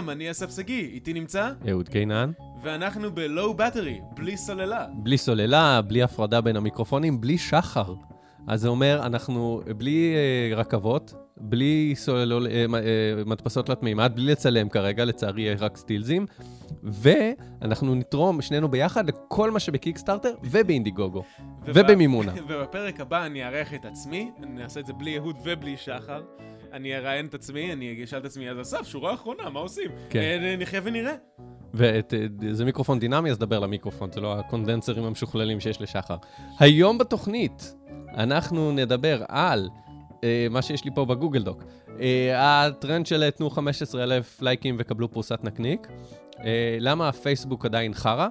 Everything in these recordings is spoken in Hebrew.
שלום, אני אסף שגיא, איתי נמצא? אהוד קינן. ואנחנו ב-Low Battery, בלי סוללה. בלי סוללה, בלי הפרדה בין המיקרופונים, בלי שחר. אז זה אומר, אנחנו בלי אה, רכבות, בלי סוללו, אה, אה, מדפסות תלת מימד, בלי לצלם כרגע, לצערי רק סטילזים, ואנחנו נתרום שנינו ביחד לכל מה שבקיקסטארטר ובאינדיגוגו, ובמימונה. ובפרק הבא אני אארח את עצמי, אני אעשה את זה בלי אהוד ובלי שחר. אני אראיין את עצמי, אני אשאל את עצמי, אז אסף, שורה אחרונה, מה עושים? כן. אה, נחיה ונראה. וזה מיקרופון דינמי, אז דבר למיקרופון, זה לא הקונדנסרים המשוכללים שיש לשחר. היום בתוכנית אנחנו נדבר על אה, מה שיש לי פה בגוגל דוק. אה, הטרנד של תנו 15,000 לייקים וקבלו פרוסת נקניק. אה, למה הפייסבוק עדיין חרא?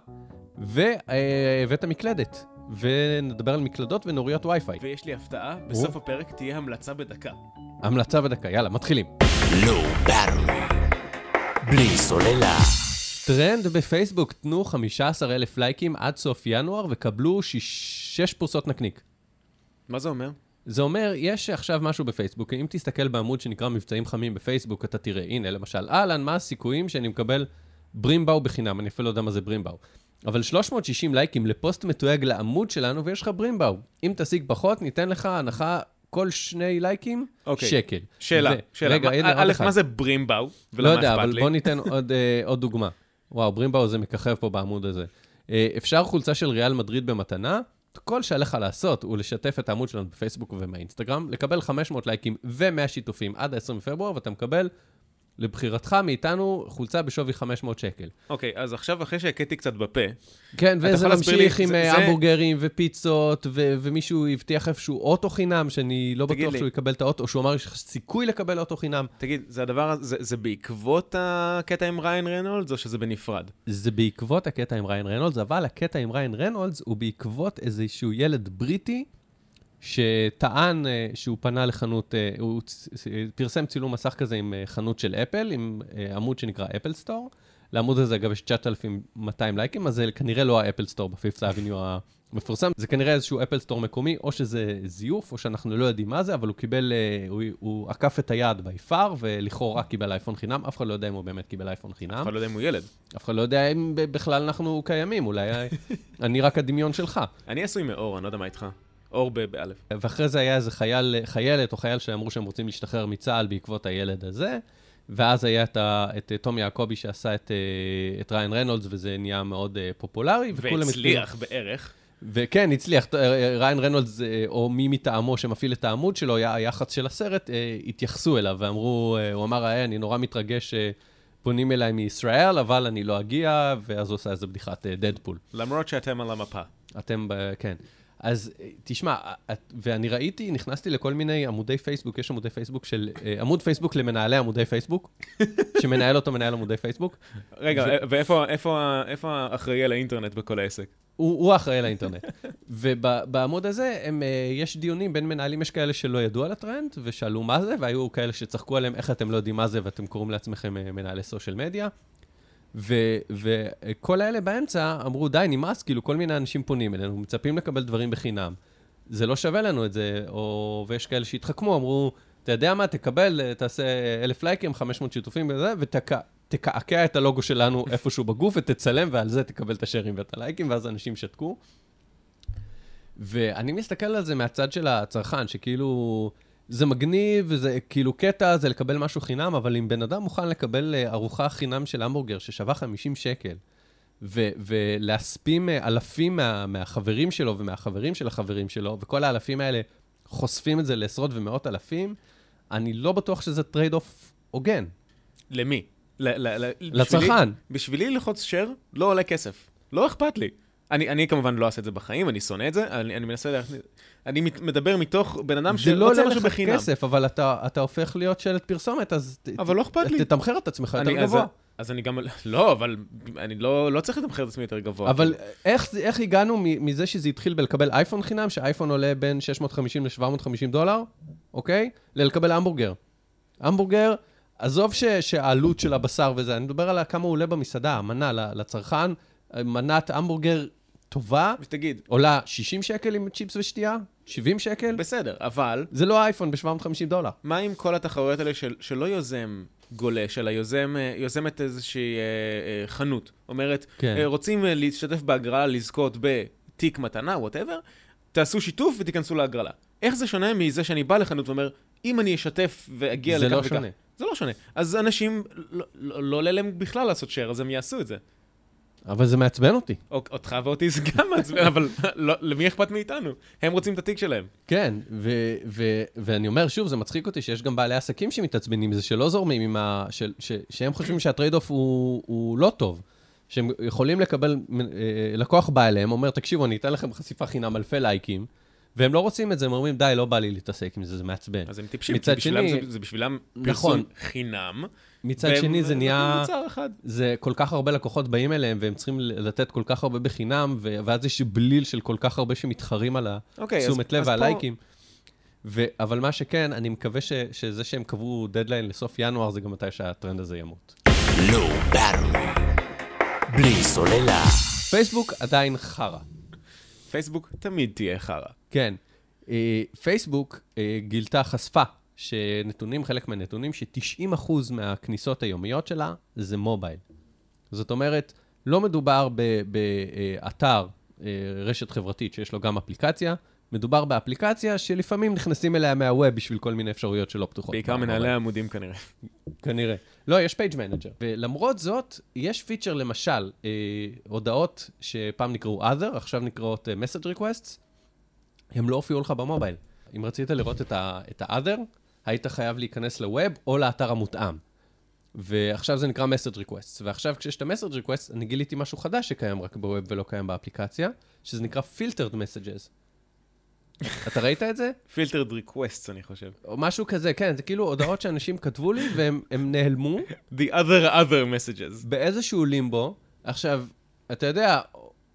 ואת המקלדת. ונדבר על מקלדות ונוריות וי-פיי. ויש לי הפתעה, בסוף הפרק תהיה המלצה בדקה. המלצה בדקה, יאללה, מתחילים. בלי סוללה. טרנד בפייסבוק, תנו 15,000 לייקים עד סוף ינואר וקבלו 6 פרוסות נקניק. מה זה אומר? זה אומר, יש עכשיו משהו בפייסבוק, אם תסתכל בעמוד שנקרא מבצעים חמים בפייסבוק, אתה תראה, הנה, למשל, אהלן, מה הסיכויים שאני מקבל ברימבאו בחינם? אני אפילו לא יודע מה זה ברימבאו. אבל 360 לייקים לפוסט מתויג לעמוד שלנו, ויש לך ברימבאו. אם תשיג פחות, ניתן לך הנחה כל שני לייקים, okay. אוקיי. שקל. שאלה, ו... שאלה. רגע, הנה א', מה זה ברימבאו? ולמה לא יודע, אבל בוא ניתן עוד, uh, עוד דוגמה. וואו, ברימבאו זה מככב פה בעמוד הזה. Uh, אפשר חולצה של ריאל מדריד במתנה, כל שעליך לעשות הוא לשתף את העמוד שלנו בפייסבוק ובאינסטגרם, לקבל 500 לייקים ו-100 שיתופים עד ה-20 בפברואר, ואתה מקבל לבחירתך מאיתנו חולצה בשווי 500 שקל. אוקיי, אז עכשיו אחרי שהכיתי קצת בפה... כן, וזה ממשיך עם אה, המבורגרים ופיצות, ומישהו הבטיח איפשהו אוטו חינם, שאני לא בטוח שהוא יקבל את האוטו, או שהוא אמר שיש סיכוי לקבל אוטו חינם. תגיד, זה הדבר, הזה, זה בעקבות הקטע עם ריאן ריינולדס, או שזה בנפרד? זה בעקבות הקטע עם ריאן ריינולדס, אבל הקטע עם ריאן ריינולדס הוא בעקבות איזשהו ילד בריטי, שטען אה, שהוא פנה לחנות, אה, הוא פרסם צילום מסך כזה עם אה, חנות של אפל, עם עמוד שנקרא אפל סטור. לעמוד הזה, אגב, יש 9,200 לייקים, אז זה כנראה לא האפל סטור ב Fifth Avenue המפורסם. זה כנראה איזשהו אפל סטור מקומי, או שזה זיוף, או שאנחנו לא יודעים מה זה, אבל הוא קיבל, הוא, הוא עקף את היד ביפר, ולכאורה קיבל אייפון חינם. אף אחד לא יודע אם הוא באמת קיבל אייפון חינם. אף אחד לא יודע אם הוא ילד. אף אחד לא יודע אם בכלל אנחנו קיימים, אולי אני רק הדמיון שלך. אני עשוי מאור, אני לא יודע מה איתך. אור באלף. ואחרי זה היה איזה חייל, חיילת או חייל שאמרו שהם רוצים להשתחרר מצה"ל בעקבות הילד הזה, ואז היה את, את תום יעקבי שעשה את, אה, את ריין רנולדס, וזה נהיה מאוד אה, פופולרי. והצליח. בערך. וכן, הצליח. אה, ריין רנולדס, או מי מטעמו שמפעיל את העמוד שלו, היה היח"צ של הסרט, התייחסו אליו ואמרו, הוא אמר, אני נורא מתרגש פונים אליי מישראל, אבל אני לא אגיע, ואז הוא עושה איזה בדיחת דדפול. למרות שאתם על המפה. אתם, כן. אז תשמע, ואני ראיתי, נכנסתי לכל מיני עמודי פייסבוק, יש עמודי פייסבוק של, אה, עמוד פייסבוק למנהלי עמודי פייסבוק, שמנהל אותו מנהל עמודי פייסבוק. רגע, ו... ואיפה איפה, איפה האחראי על האינטרנט בכל העסק? הוא, הוא האחראי על האינטרנט. ובעמוד הזה, הם, אה, יש דיונים בין מנהלים, יש כאלה שלא ידעו על הטרנד, ושאלו מה זה, והיו כאלה שצחקו עליהם, איך אתם לא יודעים מה זה, ואתם קוראים לעצמכם אה, מנהלי סושיאל מדיה. וכל האלה באמצע אמרו, די, נמאס, כאילו, כל מיני אנשים פונים אלינו, מצפים לקבל דברים בחינם. זה לא שווה לנו את זה, או... ויש כאלה שהתחכמו, אמרו, אתה יודע מה, תקבל, תעשה אלף לייקים, 500 שיתופים וזה, ותקעקע את הלוגו שלנו איפשהו בגוף ותצלם, ועל זה תקבל את השארים ואת הלייקים, ואז אנשים שתקו. ואני מסתכל על זה מהצד של הצרכן, שכאילו... זה מגניב, וזה כאילו קטע, זה לקבל משהו חינם, אבל אם בן אדם מוכן לקבל אה, ארוחה חינם של המבורגר ששווה 50 שקל, ו- ולהספים אה, אלפים מה- מהחברים שלו ומהחברים של החברים שלו, וכל האלפים האלה חושפים את זה לעשרות ומאות אלפים, אני לא בטוח שזה trade off הוגן. למי? ל- ל- ל- לצרכן. בשבילי, בשבילי ללחוץ share לא עולה כסף. לא אכפת לי. אני, אני כמובן לא אעשה את זה בחיים, אני שונא את זה, אני, אני מנסה להכניס... אני מדבר מתוך בן אדם שרוצה משהו בחינם. זה לא עולה לך כסף, אבל אתה, אתה הופך להיות שלט פרסומת, אז... אבל לא אכפת לי. תתמחר את עצמך יותר אני, גבוה. אז, אז אני גם... לא, אבל אני לא, לא צריך לתמחר את עצמי יותר גבוה. אבל איך, איך הגענו מזה שזה התחיל בלקבל אייפון חינם, שאייפון עולה בין 650 ל-750 דולר, אוקיי? ללקבל המבורגר. המבורגר, עזוב ש, שהעלות של הבשר וזה, אני מדבר על כמה הוא עולה במסעדה, המנה לצרכן, מנת המבורגר טובה, ותגיד, עולה 60 שקל עם צ'יפס ושתייה, 70 שקל, בסדר, אבל זה לא אייפון ב-750 דולר. מה עם כל התחרויות האלה של, שלא יוזם גולש, אלא יוזם, אה, יוזמת איזושהי אה, אה, חנות. אומרת, כן. אה, רוצים אה, להשתתף בהגרלה, לזכות בתיק מתנה, וואטאבר, תעשו שיתוף ותיכנסו להגרלה. איך זה שונה מזה שאני בא לחנות ואומר, אם אני אשתף ואגיע זה לכך לא וכך? שונה. זה לא שונה. אז אנשים, לא- לא לא עולה להם בכלל לעשות share, אז הם יעשו את זה. אבל זה מעצבן אותי. או- אותך ואותי זה גם מעצבן, אבל לא, למי אכפת מאיתנו? הם רוצים את התיק שלהם. כן, ו- ו- ואני אומר, שוב, זה מצחיק אותי שיש גם בעלי עסקים שמתעצבנים מזה, שלא זורמים עם ה... ש- שהם חושבים שה trade off הוא, הוא לא טוב. שהם יכולים לקבל, אה, לקוח בא אליהם, אומר, תקשיבו, אני אתן לכם חשיפה חינם אלפי לייקים, והם לא רוצים את זה, הם אומרים, די, לא בא לי להתעסק עם זה, זה מעצבן. אז הם טיפשים, כי בשבילם שני- זה, זה בשבילם נכון. פרסום חינם. מצד והם שני, זה נהיה... זה כל כך הרבה לקוחות באים אליהם, והם צריכים לתת כל כך הרבה בחינם, ואז יש בליל של כל כך הרבה שמתחרים על אוקיי, התשומת לב אז פה- והלייקים. ו- אבל מה שכן, אני מקווה ש- שזה שהם קבעו דדליין לסוף ינואר, זה גם מתי שהטרנד הזה ימות. לא. בלי סוללה. פייסבוק עדיין חרא. פייסבוק תמיד תהיה חרא. כן. אה, פייסבוק אה, גילתה, חשפה, שנתונים, חלק מהנתונים, ש-90% מהכניסות היומיות שלה זה מובייל. זאת אומרת, לא מדובר באתר, אה, רשת חברתית שיש לו גם אפליקציה, מדובר באפליקציה שלפעמים נכנסים אליה מהווב בשביל כל מיני אפשרויות שלא פתוחות. בעיקר. מנהלי העמודים כנראה. כנראה. לא, יש Page Manager. ולמרות זאת, יש פיצ'ר, למשל, אה, הודעות שפעם נקראו other, עכשיו נקראות אה, message requests, הם לא הופיעו לך במובייל. אם רצית לראות את ה-other, היית חייב להיכנס ל web או לאתר המותאם. ועכשיו זה נקרא message requests. ועכשיו כשיש את ה-message requests, אני גיליתי משהו חדש שקיים רק ב web ולא קיים באפליקציה, שזה נקרא filtered messages. אתה ראית את זה? filtered request, אני חושב. או משהו כזה, כן, זה כאילו הודעות שאנשים כתבו לי והם הם נעלמו The other other messages. באיזשהו לימבו. עכשיו, אתה יודע,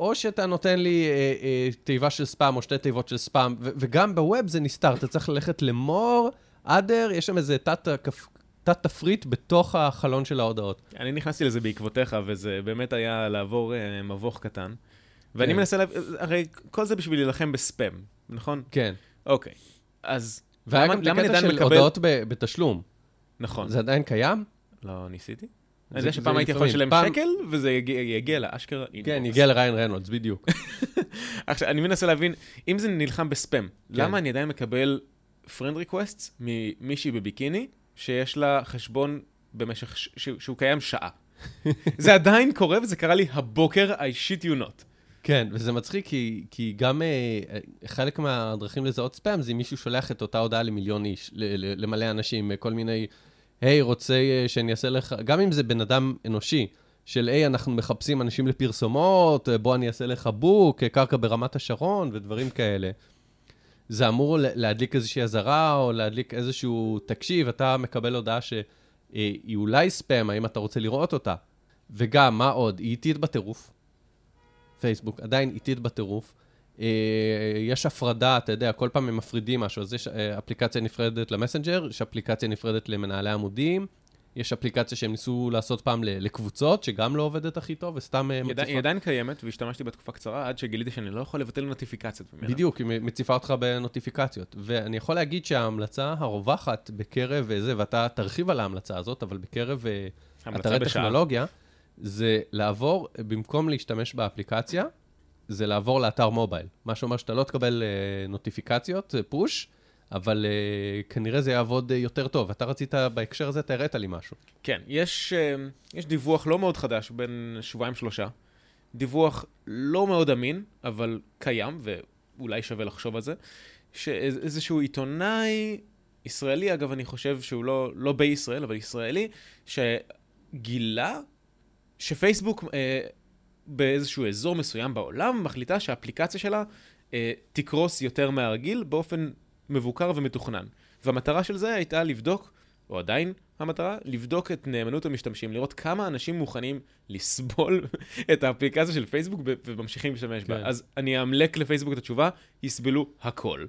או שאתה נותן לי אה, אה, תיבה של ספאם או שתי תיבות של ספאם, וגם בווב זה נסתר, אתה צריך ללכת למור, אדר, יש שם איזה תת, כף- תת תפריט בתוך החלון של ההודעות. אני נכנסתי לזה בעקבותיך, וזה באמת היה לעבור אה, מבוך קטן. ואני כן. מנסה, לה... הרי כל זה בשביל להילחם בספאם, נכון? כן. אוקיי. אז והיה למה- גם את הקטע של מקבל- הודעות ב- בתשלום. נכון. זה עדיין קיים? לא ניסיתי? זה- אני יודע שפעם הייתי יכול. לשלם פעם- שקל, וזה יגיע- יגיע לאשכרה. כן, inbox. הגיע לריאן ריינולדס, בדיוק. עכשיו, אני מנסה להבין, אם זה נלחם בספאם, כן. למה אני עדיין מקבל friend request ממישהי בביקיני, שיש לה חשבון במשך, ש- שהוא קיים שעה? זה עדיין קורה, וזה קרה לי הבוקר, I shit you not. כן, וזה מצחיק, כי, כי גם אה, חלק מהדרכים לזהות ספאם זה אם מישהו שולח את אותה הודעה למיליון איש, ל- ל- למלא אנשים, אה, כל מיני, היי, רוצה אה, שאני אעשה לך, גם אם זה בן אדם אנושי, של היי, אנחנו מחפשים אנשים לפרסומות, אה, בוא אני אעשה לך בוק, אה, קרקע ברמת השרון ודברים כאלה. זה אמור להדליק איזושהי אזהרה, או להדליק איזשהו, תקשיב, אתה מקבל הודעה שהיא אולי ספאם, האם אתה רוצה לראות אותה? וגם, מה עוד? היא איטית בטירוף. פייסבוק עדיין איטית בטירוף. אה, יש הפרדה, אתה יודע, כל פעם הם מפרידים משהו, אז יש אה, אפליקציה נפרדת למסנג'ר, יש אפליקציה נפרדת למנהלי עמודים, יש אפליקציה שהם ניסו לעשות פעם לקבוצות, שגם לא עובדת הכי טוב, וסתם אה, היא עדיין- היא מציפה... עדיין קיימת, והשתמשתי בתקופה קצרה, עד שגיליתי שאני לא יכול לבטל נוטיפיקציות ממנה. בדיוק, היא מציפה אותך בנוטיפיקציות. ואני יכול להגיד שההמלצה הרווחת בקרב אה, זה, ואתה תרחיב על ההמלצה הזאת, אבל בקרב אה, אתרי בשעה. טכנולוגיה, זה לעבור, במקום להשתמש באפליקציה, זה לעבור לאתר מובייל. מה שאומר שאתה לא תקבל נוטיפיקציות, פוש, אבל אה, כנראה זה יעבוד אה, יותר טוב. אתה רצית, בהקשר הזה, אתה הראת לי משהו. כן, יש, אה, יש דיווח לא מאוד חדש, בין שבועיים-שלושה. דיווח לא מאוד אמין, אבל קיים, ואולי שווה לחשוב על זה, שאיזשהו עיתונאי ישראלי, אגב, אני חושב שהוא לא, לא בישראל, אבל ישראלי, שגילה שפייסבוק אה, באיזשהו אזור מסוים בעולם מחליטה שהאפליקציה שלה תקרוס יותר מהרגיל באופן מבוקר ומתוכנן. והמטרה של זה הייתה לבדוק, או עדיין המטרה, לבדוק את נאמנות המשתמשים, לראות כמה אנשים מוכנים לסבול את האפליקציה של פייסבוק וממשיכים להשתמש בה. כן. אז אני אמלק לפייסבוק את התשובה, יסבלו הכל.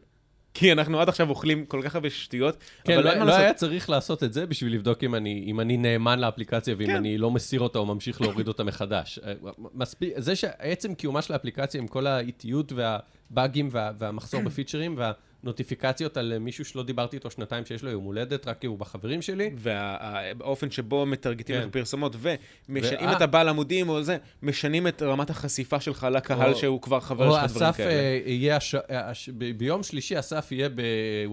כי אנחנו עד עכשיו אוכלים כל כך הרבה שטויות, כן, אבל לא, מה לא לעשות. היה צריך לעשות את זה בשביל לבדוק אם אני, אם אני נאמן לאפליקציה ואם כן. אני לא מסיר אותה או ממשיך להוריד אותה מחדש. אה, מספיק, זה שעצם קיומה של האפליקציה עם כל האיטיות והבאגים וה, והמחסור בפיצ'רים והנוטיפיקציות על מישהו שלא דיברתי איתו שנתיים שיש לו יום הולדת, רק כי הוא בחברים שלי, והאופן שבו מטרגטים כן. לך פרסומות, ואם אתה בא לעמודים או זה, משנים את רמת החשיפה שלך לקהל או- שהוא כבר חבר או שלך, דברים אסף כאלה. אה, יהיה, הש... הש... ב- ביום שלישי אסף יהיה ב-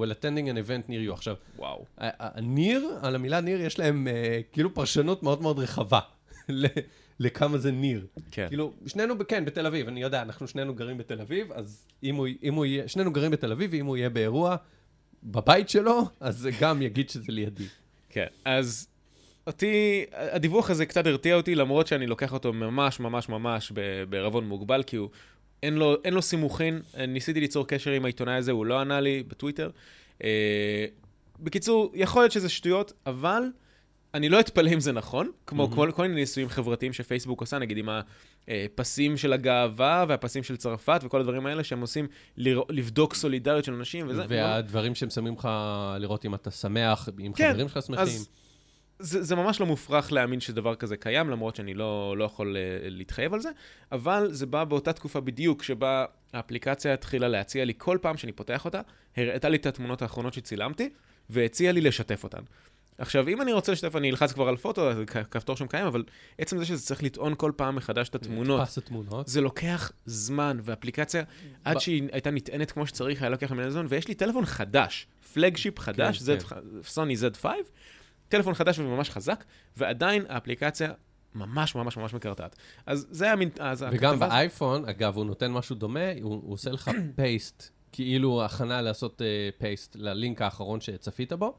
well attending an event near you. עכשיו, וואו. ניר, על המילה ניר יש להם אה, כאילו פרשנות מאוד מאוד רחבה לכמה זה ניר. כן. כאילו, שנינו, כן, בתל אביב, אני יודע, אנחנו שנינו גרים בתל אביב, אז אם הוא, אם הוא יהיה, שנינו גרים בתל אביב, ואם הוא יהיה באירוע בבית שלו, אז זה גם יגיד שזה לידי. כן, אז אותי, הדיווח הזה קצת הרתיע אותי, למרות שאני לוקח אותו ממש ממש ממש בערבון מוגבל, כי הוא, אין לו, אין לו סימוכין. ניסיתי ליצור קשר עם העיתונאי הזה, הוא לא ענה לי בטוויטר. אה, בקיצור, יכול להיות שזה שטויות, אבל אני לא אתפלא אם זה נכון, כמו מהמם. כל, כל מיני ניסויים חברתיים שפייסבוק עושה, נגיד עם הפסים של הגאווה והפסים של צרפת וכל הדברים האלה שהם עושים לרא- לבדוק סולידריות של אנשים וזה. והדברים שהם שמים לך לראות אם אתה שמח, אם כן, חברים שלך שמחים. אז זה, זה ממש לא מופרך להאמין שדבר כזה קיים, למרות שאני לא, לא יכול uh, להתחייב על זה, אבל זה בא באותה תקופה בדיוק שבה האפליקציה התחילה להציע לי כל פעם שאני פותח אותה, הראתה לי את התמונות האחרונות שצילמתי, והציעה לי לשתף אותן. עכשיו, אם אני רוצה לשתף, אני אלחץ כבר על פוטו, אז כ- כפתור שם קיים, אבל עצם זה שזה צריך לטעון כל פעם מחדש את התמונות, התמונות. זה לוקח זמן, ואפליקציה, עד שהיא הייתה נטענת כמו שצריך, היה לוקח ממנה זמן, ויש לי טלפון חדש, פלגשיפ חדש, כן, Z, סוני Z5, טלפון חדש וממש חזק, ועדיין האפליקציה ממש ממש ממש מקרטעת. אז זה היה מין... אז וגם הכתבה- באייפון, אגב, הוא נותן משהו דומה, הוא, הוא עושה לך פייסט, כאילו הכנה לעשות פייסט ללינק האחרון שצפית בו,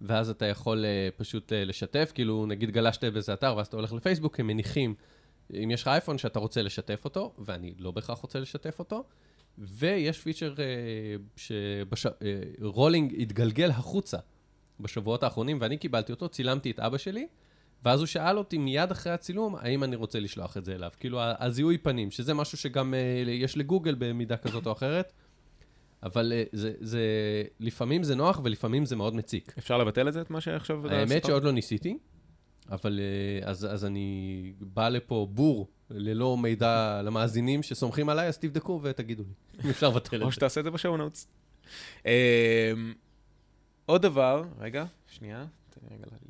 ואז אתה יכול uh, פשוט uh, לשתף, כאילו נגיד גלשת באיזה אתר ואז אתה הולך לפייסבוק, הם מניחים, אם יש לך אייפון שאתה רוצה לשתף אותו, ואני לא בהכרח רוצה לשתף אותו, ויש פיצ'ר uh, שרולינג התגלגל החוצה בשבועות האחרונים, ואני קיבלתי אותו, צילמתי את אבא שלי, ואז הוא שאל אותי מיד אחרי הצילום, האם אני רוצה לשלוח את זה אליו. כאילו, הזיהוי פנים, שזה משהו שגם uh, יש לגוגל במידה כזאת או אחרת, אבל uh, זה, זה, לפעמים זה נוח ולפעמים זה מאוד מציק. אפשר לבטל את זה, את מה שעכשיו... האמת? שעוד לא ניסיתי, אבל uh, אז, אז אני בא לפה בור, ללא מידע למאזינים שסומכים עליי, אז תבדקו ותגידו לי, אם אפשר לבטל או את זה. שתעשה את זה בשואו נוטס. עוד דבר, רגע, שנייה, תן לי רגע.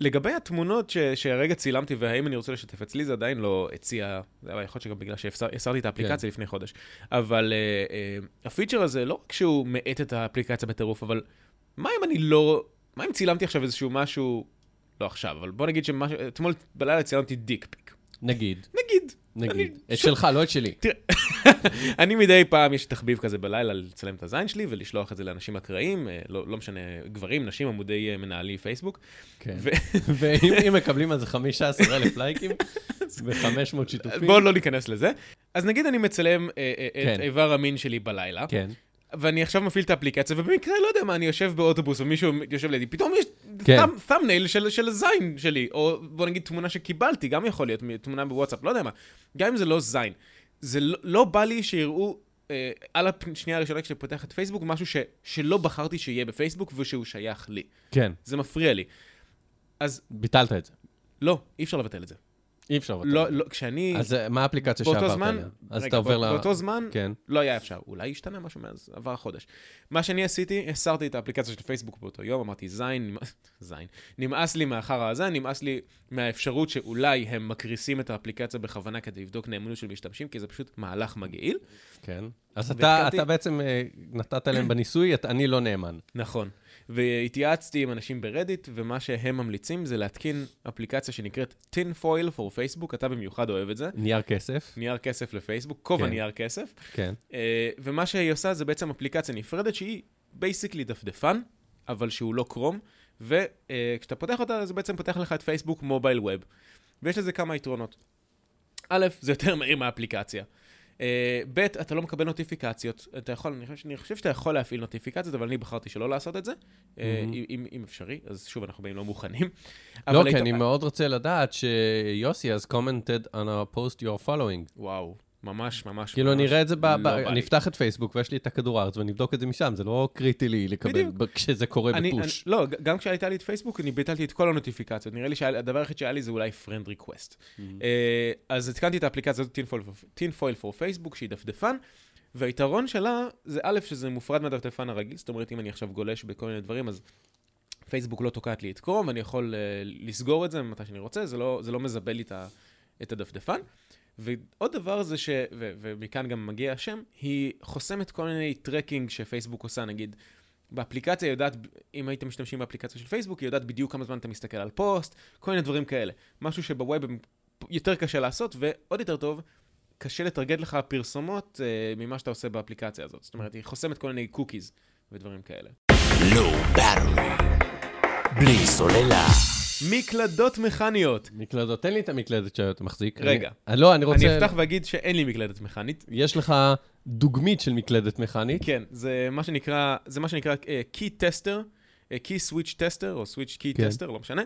לגבי התמונות ש- שהרגע צילמתי והאם אני רוצה לשתף, אצלי זה עדיין לא הציע, זה היה יכול להיות שגם בגלל שהסרתי את האפליקציה לפני חודש, אבל uh, uh, הפיצ'ר הזה, לא רק שהוא מאט את האפליקציה בטירוף, אבל מה אם אני לא, מה אם צילמתי עכשיו איזשהו משהו, לא עכשיו, אבל בוא נגיד שאתמול בלילה צילמתי דיק פיק. נגיד, נגיד. נגיד. את שלך, לא את שלי. אני מדי פעם, יש תחביב כזה בלילה לצלם את הזין שלי ולשלוח את זה לאנשים אקראיים, אה, לא, לא משנה, גברים, נשים, עמודי אה, מנהלי פייסבוק. כן. ואם אם מקבלים על זה 15,000 לייקים ו-500 שיתופים, בואו לא ניכנס לזה. אז נגיד אני מצלם אה, אה, כן. את איבר המין שלי בלילה, כן. ואני עכשיו מפעיל את האפליקציה, ובמקרה, לא יודע מה, אני יושב באוטובוס ומישהו יושב לידי, פתאום יש כן. תאמנייל של, של הזין שלי, או בוא נגיד תמונה שקיבלתי, גם יכול להיות, תמונה בוואטסאפ, לא יודע מה. גם אם זה לא זין. זה לא, לא בא לי שיראו אה, על השנייה הראשונה כשאני פותח את פייסבוק, משהו ש, שלא בחרתי שיהיה בפייסבוק ושהוא שייך לי. כן, זה מפריע לי. אז ביטלת את זה. לא, אי אפשר לבטל את זה. אי אפשר. לא, לא, כשאני... אז אה, מה האפליקציה שעברת זמן, אליה? אז רגע, אתה עובר בא- ל... באותו זמן, כן. לא היה אפשר. אולי השתנה משהו מאז, עבר חודש. מה שאני עשיתי, הסרתי את האפליקציה של פייסבוק באותו יום, אמרתי, זין, זין. נמאס לי מהחרא הזה, נמאס לי מהאפשרות שאולי הם מקריסים את האפליקציה בכוונה כדי לבדוק נאמנות של משתמשים, כי זה פשוט מהלך מגעיל. כן. אז אתה, אתה בעצם אה, נתת להם בניסוי, את- אני לא נאמן. נכון. והתייעצתי עם אנשים ברדיט, ומה שהם ממליצים זה להתקין אפליקציה שנקראת tin foil for Facebook, אתה במיוחד אוהב את זה. נייר כסף. נייר כסף לפייסבוק, כובע כן. נייר כסף. כן. אה, ומה שהיא עושה זה בעצם אפליקציה נפרדת שהיא basically דפדפן, אבל שהוא לא כרום, וכשאתה פותח אותה זה בעצם פותח לך את פייסבוק mobile web. ויש לזה כמה יתרונות. א', זה יותר מהיר מהאפליקציה. אה, ב', אתה לא מקבל נוטיפיקציות. אתה יכול, אני חושב, אני חושב שאתה יכול להפעיל נוטיפיקציות, אבל אני בחרתי שלא לעשות את זה. מהמם. אם, אם, אפשרי, אז שוב, אנחנו באים לא מוכנים. לא, כי היית- אני מאוד רוצה לדעת שיוסי has commented on a post you're following. וואו, ממש, ממש, כאילו, אני ממש אראה את זה, ב- לא ב- אני. אפתח את פייסבוק ויש לי את הכדור הארץ ואני אבדוק את זה משם, זה לא קריטי לי לקבל בדיוק. ב- כשזה קורה אני, אני, ב push. לא, ג- גם כשהייתה לי את פייסבוק, אני ביטלתי את כל הנוטיפיקציות. נראה לי שהדבר היחיד שהיה לי זה אולי friend request. Mm-hmm. אה, אז התקנתי את האפליקציה הזאת, Tinfoil for Facebook, שהיא דפדפן, והיתרון שלה זה א', שזה מופרד מהדפדפן הרגיל, זאת אומרת, אם אני עכשיו גולש בכל מיני דברים, אז פייסבוק לא תוקעת לי את כרום, ואני יכול אה, לסגור את זה מתי שאני רוצה, זה לא, זה לא מזבל לי את הדפדפן. ועוד דבר זה ש... ו, ומכאן גם מגיע השם, היא חוסמת כל מיני tracking שפייסבוק עושה, נגיד, באפליקציה יודעת, אם הייתם משתמשים באפליקציה של פייסבוק, היא יודעת בדיוק כמה זמן אתה מסתכל על פוסט, כל מיני דברים כאלה. משהו שב web יותר קשה לעשות, ועוד יותר טוב, קשה לטרגט לך פרסומות אה, ממה שאתה עושה באפליקציה הזאת. זאת אומרת, היא חוסמת כל מיני cookies ודברים כאלה. Battery. בלי סוללה. מקלדות מכניות. מקלדות, תן לי את המקלדת שאתה מחזיק. רגע. אני- אני- לא, אני רוצה... אני אפתח ואגיד שאין לי מקלדת מכנית. יש לך דוגמית של מקלדת מכנית. כן, זה מה שנקרא, זה מה שנקרא uh, Key Tester, uh, Key Switch Tester, או Switch Key כן. Tester, לא משנה.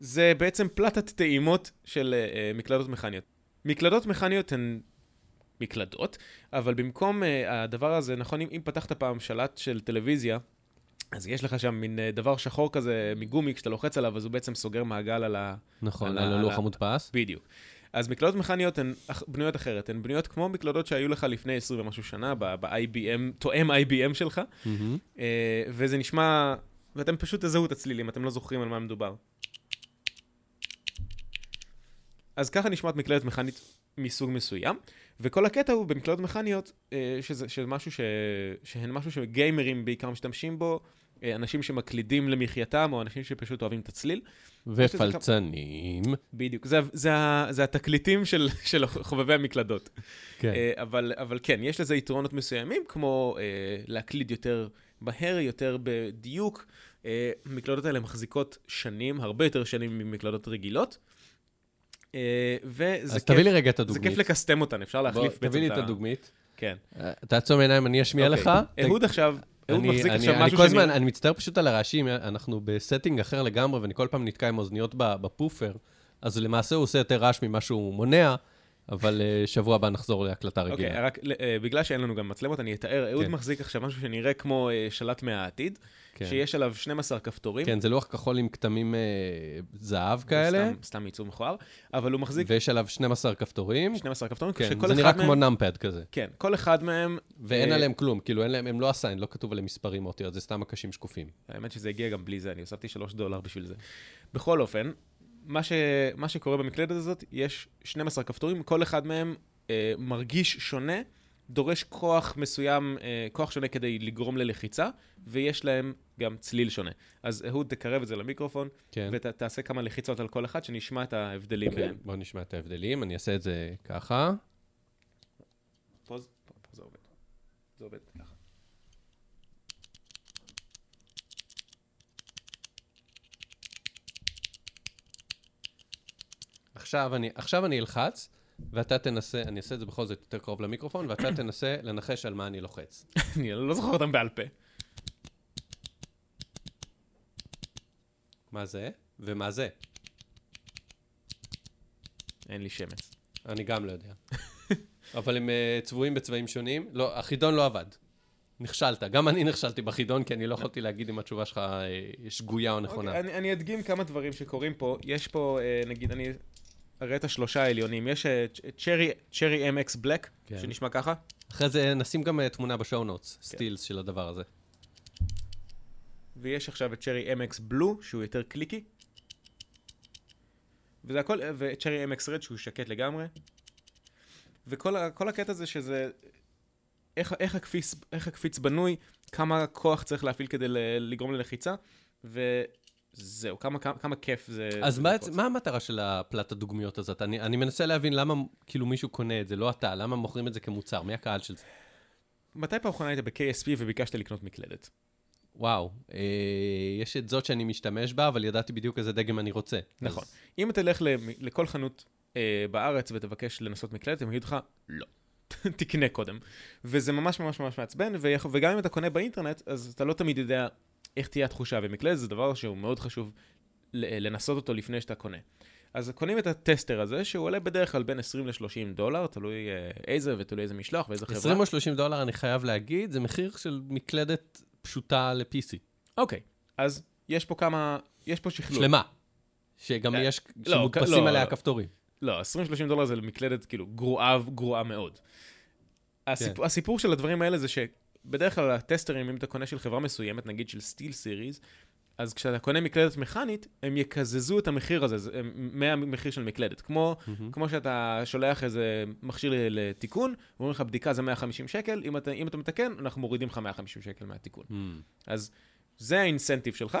זה בעצם פלטת טעימות של uh, מקלדות מכניות. מקלדות מכניות הן מקלדות, אבל במקום uh, הדבר הזה, נכון, אם, אם פתחת פעם שלט של טלוויזיה, אז יש לך שם מין uh, דבר שחור כזה מגומי, כשאתה לוחץ עליו, אז הוא בעצם סוגר מעגל על ה... נכון, על הלוח המודפס. בדיוק. אז מקלדות מכניות הן בנויות אחרת, הן בנויות כמו מקלדות שהיו לך לפני 20 ומשהו שנה, ב-IBM, תואם IBM שלך. אה, וזה נשמע, ואתם פשוט תזהו את הצלילים, אתם לא זוכרים על מה מדובר. אז ככה נשמעת מקלדת מכנית מסוג מסוים, וכל הקטע הוא במקלדות מכניות, אה, שזה, שזה משהו ש... שהן משהו שגיימרים בעיקר משתמשים בו, אה, אנשים שמקלידים למחייתם, או אנשים שפשוט אוהבים את הצליל. ופלצנים. בדיוק, זה, זה, זה התקליטים של, של חובבי המקלדות. כן. אה, אבל, אבל כן, יש לזה יתרונות מסוימים, כמו להקליד יותר מהר, יותר בדיוק. המקלדות האלה מחזיקות שנים, הרבה יותר שנים ממקלדות רגילות. אה, וזה אז כיף, תביא לי רגע את זה הדוגמית. כיף לקסטם אותן, אפשר להחליף תביא לי את ה- הדוגמית. כן. אה, תעצום עיניים, אני אשמיע אוקיי. לך. אהוד עכשיו, אהוד אני- מחזיק אני- עכשיו אני משהו כל הזמן, שאני... אני מצטער פשוט על הרעשים, אנחנו ב setting אחר לגמרי, ואני כל פעם נתקע עם אוזניות בפופר, אז למעשה הוא עושה יותר רעש ממה שהוא מונע, אבל אה, שבוע הבא נחזור להקלטה אוקיי, רגילה. רק אה, בגלל שאין לנו גם מצלמות, אני אתאר, אהוד כן. מחזיק עכשיו משהו שנראה כמו אה, שלט מהעתיד, כן. שיש עליו 12 כפתורים. כן, זה לוח כחול עם כתמים אה, זהב כאלה, סתם, סתם עיצוב מכוער, אבל הוא מחזיק ויש עליו 12 כפתורים. 12 כפתורים, כן, שכל זה אחד נראה מהם... כמו נאמפד כזה. כן, כל אחד מהם... ואין אה, עליהם כלום, כאילו אין להם, הם לא הסיין, לא כתוב עליהם מספרים או אותיות, זה סתם הקשים שקופים. האמת שזה הגיע גם בלי זה, אני הוספתי 3 דולר בשביל זה. בכל אופן, מה, ש... מה שקורה במקלדת הזאת, יש 12 כפתורים, כל אחד מהם אה, מרגיש שונה, דורש כוח מסוים, אה, כוח שונה כדי לגרום ללחיצה, ויש להם גם צליל שונה. אז אהוד, תקרב את זה למיקרופון, כן. ותעשה כמה לחיצות על כל אחד, שנשמע את ההבדלים כן, ביניהם. בואו נשמע את ההבדלים, אני אעשה את זה ככה. פה פה- פה זה עובד. זה עובד ככה. עכשיו אני, עכשיו אני אלחץ, ואתה תנסה, אני אעשה את זה בכל זאת יותר קרוב למיקרופון, ואתה תנסה לנחש על מה אני לוחץ. אני לא זוכר אותם בעל פה. מה זה? ומה זה? אין לי שמץ. אני גם לא יודע. אבל הם uh, צבועים בצבעים שונים. לא, החידון לא עבד. נכשלת. גם אני נכשלתי בחידון, כי אני לא יכולתי להגיד אם התשובה שלך uh, שגויה או נכונה. אוקיי, אני, אני אדגים כמה דברים שקורים פה. יש פה, אה, נגיד, אני אראה את השלושה העליונים. יש אה, צ'רי, MX בלק, כן. שנשמע ככה. אחרי זה נשים גם uh, תמונה בשואו נוטס, סטילס של הדבר הזה. ויש עכשיו את צ'רי MX בלו, שהוא יותר קליקי. וזה הכל, וצ'רי MX רד, שהוא שקט לגמרי. וכל הקטע זה שזה... איך, איך, הקפיץ, איך הקפיץ בנוי, כמה כוח צריך להפעיל כדי לגרום ללחיצה, וזהו, כמה, כמה, כמה כיף זה... אז מה. מה המטרה של הפלט הדוגמיות הזאת? אני, אני מנסה להבין למה כאילו מישהו קונה את זה, לא אתה, למה מוכרים את זה כמוצר? מי הקהל של זה? מתי פעם אחרונה היית ב-KSP וביקשת לקנות מקלדת? וואו, אה, יש את זאת שאני משתמש בה, אבל ידעתי בדיוק איזה דגם אני רוצה. נכון. אז, אם תלך לכל חנות אה, בארץ ותבקש לנסות מקלדת, הם יגידו לך, לא. תקנה קודם. וזה ממש ממש ממש מעצבן, וגם אם אתה קונה באינטרנט, אז אתה לא תמיד יודע איך תהיה התחושה, ומקלדת זה דבר שהוא מאוד חשוב לנסות אותו לפני שאתה קונה. אז קונים את הטסטר הזה, שהוא עולה בדרך כלל בין 20 ל-30 דולר, תלוי אה, איזה ותלוי איזה משלוח ואיזה חברה. 20 או 30 דולר, אני חייב להגיד, זה מחיר של מקלדת פשוטה ל-PC. אוקיי, אז יש פה כמה, יש פה שכלול. שלמה. שגם אה, יש, לא, שמודפסים לא, עליה לא. כפתורים. לא, 20-30 דולר זה מקלדת כאילו גרועה, גרועה מאוד. הסיפור, כן. הסיפור של הדברים האלה זה שבדרך כלל הטסטרים, אם אתה קונה של חברה מסוימת, נגיד של סטיל סיריס, אז כשאתה קונה מקלדת מכנית, הם יקזזו את המחיר הזה מהמחיר של מקלדת. כמו, מהמם. כמו שאתה שולח איזה מכשיר לתיקון, ואומרים לך בדיקה זה 150 שקל, אם אתה, אם אתה מתקן, אנחנו מורידים לך 150 שקל מהתיקון. Hmm. אז זה האינסנטיב שלך.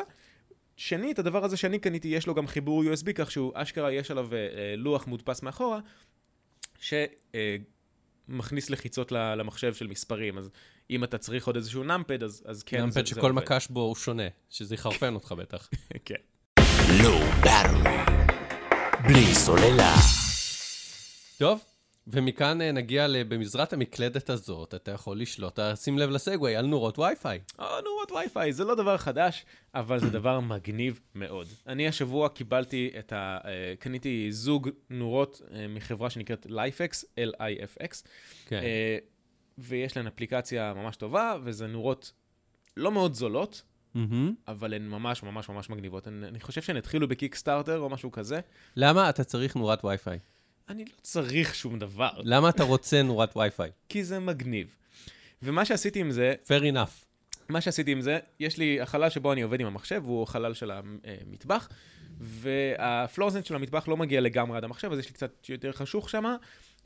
שנית, הדבר הזה שאני קניתי, יש לו גם חיבור USB, כך שהוא אשכרה, יש עליו אה, אה, לוח מודפס מאחורה, שמכניס לחיצות ל- למחשב של מספרים. אז אם אתה צריך עוד איזשהו נאמפד, אז, אז כן, זה, נאמפד זה שכל. מקש בו הוא שונה, שזה יחרפן אותך בטח. כן. בלי סוללה. טוב, ומכאן אה, נגיע במזרת המקלדת הזאת, אתה יכול לשלוט, אה, שים לב לסגווי, על נורות וי-פיי. או, נורות וי-פיי, זה לא דבר חדש, אבל זה דבר מגניב מאוד. אני השבוע קיבלתי את ה... אה, קניתי זוג נורות אה, מחברה שנקראת LIFX, L-I-F-X, כן. אה, ויש להן אפליקציה ממש טובה, וזה נורות לא מאוד זולות, מהמם. אבל הן ממש ממש ממש מגניבות. הן, אני חושב שהן התחילו בקיקסטארטר או משהו כזה. למה אתה צריך נורת וי-פיי? אני לא צריך שום דבר, למה אתה רוצה נורת וי-פיי? כי זה מגניב. ומה שעשיתי עם זה, fair enough. מה שעשיתי עם זה, יש לי, החלל שבו אני עובד עם המחשב, הוא חלל של המטבח, והפלורסנט של המטבח לא מגיע לגמרי עד המחשב, אז יש לי קצת יותר חשוך שם,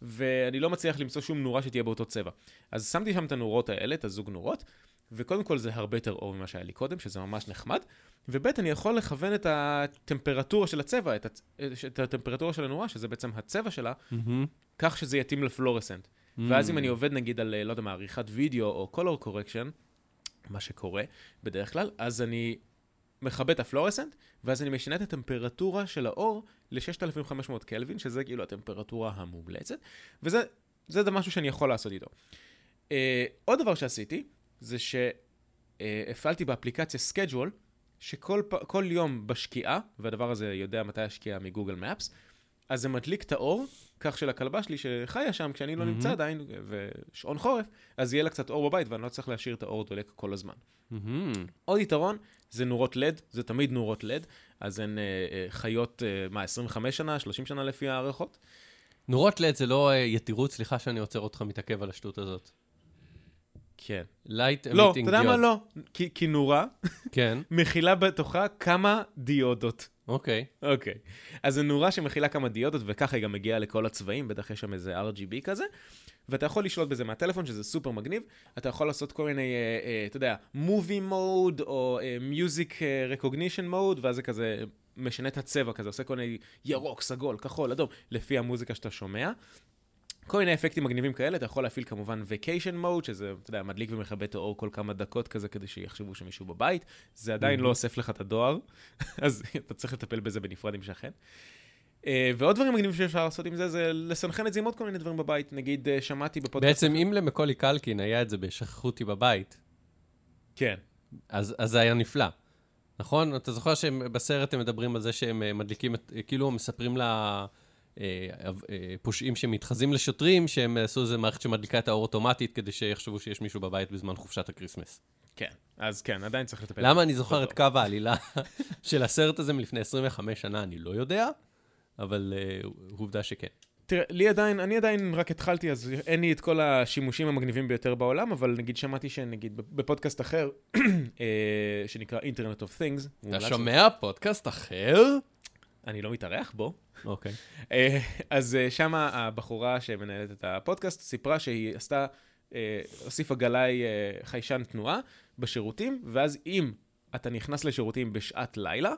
ואני לא מצליח למצוא שום נורה שתהיה באותו צבע. אז שמתי שם את הנורות האלה, את הזוג נורות, וקודם כל זה הרבה יותר אור ממה שהיה לי קודם, שזה ממש נחמד, וב' אני יכול לכוון את הטמפרטורה של הצבע, את, הצ... את הטמפרטורה של הנורה, שזה בעצם הצבע שלה, מהמם. כך שזה יתאים לפלורסנט. ואז אם אני עובד נגיד על, אה, לא יודע מה, עריכת וידאו או color correction, מה שקורה בדרך כלל, אז אני מכבה את הפלורסנט, ואז אני משנה את הטמפרטורה של האור ל-6500 קלווין, שזה כאילו הטמפרטורה המומלצת, וזה זה זה משהו שאני יכול לעשות איתו. אה, עוד דבר שעשיתי, זה שהפעלתי באפליקציה schedule, שכל יום בשקיעה, והדבר הזה יודע מתי השקיעה מגוגל מפס, אז זה מדליק את האור, כך שלכלבה שלי שחיה שם, כשאני לא נמצא עדיין, ושעון חורף, אז יהיה לה קצת אור בבית, ואני לא צריך להשאיר את האור דולק כל הזמן. מהמם. עוד יתרון, זה נורות לד, זה תמיד נורות לד, אז הן אה, אה, חיות, אה, מה, 25 שנה, 30 שנה לפי הערכות? נורות לד זה לא אה, יתירות, סליחה שאני עוצר אותך מתעכב על השטות הזאת. כן. לייט לא, אתה יודע מה? לא. כי, כי נורה כן, מכילה בתוכה כמה דיודות. אוקיי. אוקיי. אז זו נורה שמכילה כמה דיודות, וככה היא גם מגיעה לכל הצבעים, בטח יש שם איזה RGB כזה, ואתה יכול לשלוט בזה מהטלפון, שזה סופר מגניב. אתה יכול לעשות כל מיני, אה, אה, אתה יודע, movie mode, או אה, music אה, recognition mode, ואז זה כזה משנה את הצבע כזה, עושה כל מיני ירוק, סגול, כחול, אדום, לפי המוזיקה שאתה שומע. כל מיני אפקטים מגניבים כאלה, אתה יכול להפעיל כמובן vacation mode, שזה, אתה יודע, מדליק ומכבה את האור כל כמה דקות כזה, כדי שיחשבו שמישהו בבית. זה עדיין לא אוסף לך את הדואר, אז אתה צריך לטפל בזה בנפרד עם שכן. אה, ועוד דברים מגניבים שאפשר לעשות עם זה, זה לסנכרן את זה עם עוד כל מיני דברים בבית. נגיד, אה, שמעתי בפודקאסט... בעצם אם למקולי קלקין היה את זה בשכחו אותי בבית, כן. אז, אז זה היה נפלא. נכון? אתה זוכר שבסרט הם מדברים על זה שהם אה, מדליקים את, כאילו מספרים לפושעים שמתחזים לשוטרים, שהם עשו איזה מערכת שמדליקה את האור אוטומטית כדי שיחשבו שיש מישהו בבית בזמן חופשת ה Christmas. כן. אז כן, עדיין צריך לטפל. למה. אני זוכר את קו העלילה של הסרט הזה מלפני 25 שנה, אני לא יודע, אבל עובדה שכן. תראה, לי עדיין, אני עדיין רק התחלתי, אז אין לי את כל השימושים המגניבים ביותר בעולם, אבל נגיד שמעתי שנגיד בפודקאסט אחר, אה, שנקרא Internet of Things, אתה שומע פודקאסט אחר? אני לא מתארח בו, אוקיי. אה, אז אה, שמה הבחורה שמנהלת את הפודקאסט סיפרה שהיא עשתה, אה, הוסיפה גלאי חיישן תנועה בשירותים, ואז אם אתה נכנס לשירותים בשעת לילה,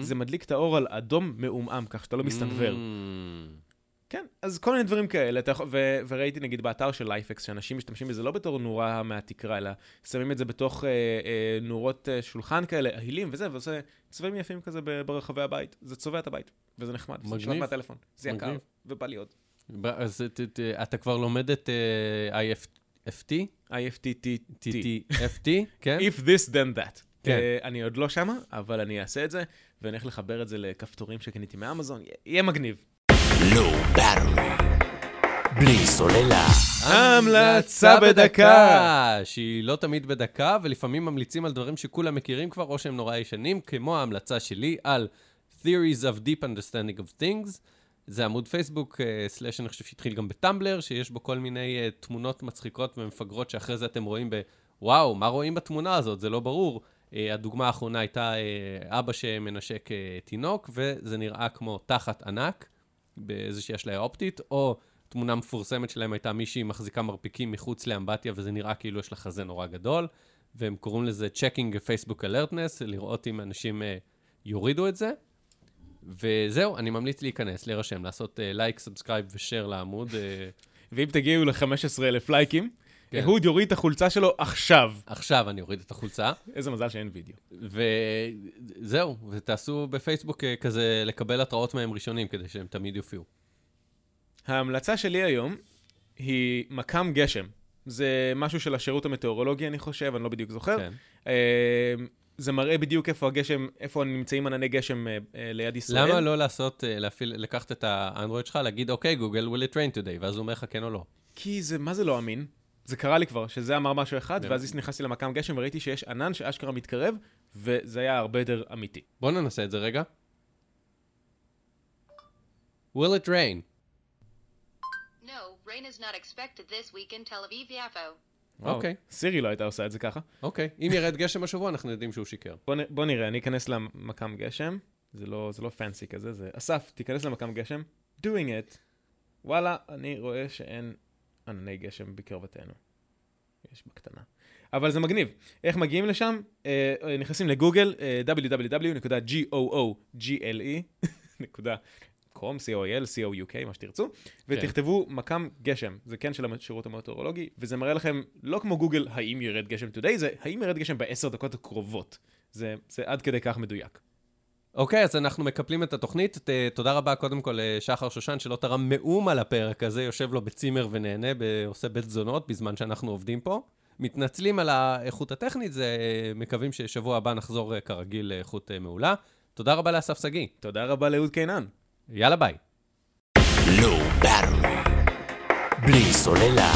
זה מדליק את האור על אדום מעומעם, כך שאתה לא מסתנוור. Mm. כן, אז כל מיני דברים כאלה, ו, וראיתי נגיד באתר של לייפקס, שאנשים משתמשים בזה לא בתור נורה מהתקרה, אלא שמים את זה בתוך אה, אה, נורות אה, שולחן כאלה, אהילים וזה, ועושה צבעים יפים כזה ברחבי הבית. זה צובע את הבית, וזה נחמד. מגניב. נשמע מהטלפון. זה יקר. ובא לי עוד. אז ת- ת- אתה כבר לומד את אה, IFT? IFTTT. כן? If this then that. כן. אה, אני עוד לא שמה, אבל אני אעשה את זה, ואני הולך לחבר את זה לכפתורים שקניתי מאמזון, יהיה מגניב. Low Battery. בלי סוללה. המלצה בדקה. שהיא לא תמיד בדקה, ולפעמים ממליצים על דברים שכולם מכירים כבר, או שהם נורא ישנים, כמו ההמלצה שלי על Theories of Deep Understanding of Things. זה עמוד פייסבוק, אה, סלאש אני חושב שהתחיל גם בטמבלר, שיש בו כל מיני אה, תמונות מצחיקות ומפגרות שאחרי זה אתם רואים ב... וואו, מה רואים בתמונה הזאת? זה לא ברור. אה, הדוגמה האחרונה הייתה אה, אבא שמנשק תינוק, וזה נראה כמו תחת ענק באיזושהי אשליה אופטית, או תמונה מפורסמת שלהם הייתה מישהי מחזיקה מרפיקים מחוץ לאמבטיה, וזה נראה כאילו יש לה חזה נורא גדול, והם קוראים לזה Checking Facebook Alertness, לראות אם אנשים אה, יורידו את זה. וזהו, אני ממליץ להיכנס, להירשם, לעשות לייק, subscribe ו share לעמוד. אה, ואם תגיעו ל-15,000 לייקים. אהוד יוריד את החולצה שלו עכשיו. עכשיו אני אוריד את החולצה, איזה מזל שאין וידאו. וזהו, ותעשו בפייסבוק אה, כזה לקבל התראות מהם ראשונים, כדי שהם תמיד יופיעו. ההמלצה שלי היום היא מכ"ם גשם. זה משהו של השירות המטאורולוגי, אני חושב, אני לא בדיוק זוכר. כן. אה, זה מראה בדיוק איפה הגשם, איפה נמצאים ענני גשם אה, אה, ליד ישראל. למה לא לעשות, אה, להפעיל, לקחת את האנדרואיד שלך, להגיד, אוקיי, גוגל, will it rain today, ואז הוא אומר לך כן או לא. כי זה, מה זה לא אמין? זה קרה לי כבר, שזה אמר משהו אחד? ואז נכנסתי למכ"ם גשם וראיתי שיש ענן שאשכרה מתקרב, וזה היה הרבה יותר אמיתי. בואו ננסה את זה רגע. will it rain? No, rain is not expected this week in Tel Aviv Yafo. אוקיי. סירי לא הייתה עושה את זה ככה. אוקיי, אם ירד גשם השבוע, אנחנו יודעים שהוא שיקר. בוא, נ- בוא נראה, אני אכנס למכ"ם גשם. זה לא, זה לא פנסי כזה, זה... אסף, תיכנס למכ"ם גשם. doing it. וואלה, אני רואה שאין ענני גשם בקרבתנו. יש בקטנה. אבל זה מגניב. איך מגיעים לשם? אה, אה, נכנסים לגוגל, אה, www.google.com, co.il, co.uk, מה שתרצו, ותכתבו מכ"ם גשם, זה כן של השירות המטאורולוגי, וזה מראה לכם, לא כמו גוגל, האם ירד גשם today, זה האם ירד גשם בעשר דקות הקרובות. זה, זה עד כדי כך מדויק. אוקיי, אז אנחנו מקפלים את התוכנית. ת- תודה רבה קודם כל לשחר שושן, שלא תרם מאום על הפרק הזה, יושב לו בצימר ונהנה, ב- עושה בית זונות בזמן שאנחנו עובדים פה. מתנצלים על האיכות הטכנית, זה, מקווים ששבוע הבא נחזור אה, כרגיל לאיכות אה, מעולה. תודה רבה לאסף שגיא. תודה רבה לאהוד קינן. יאללה ביי. בלי סוללה.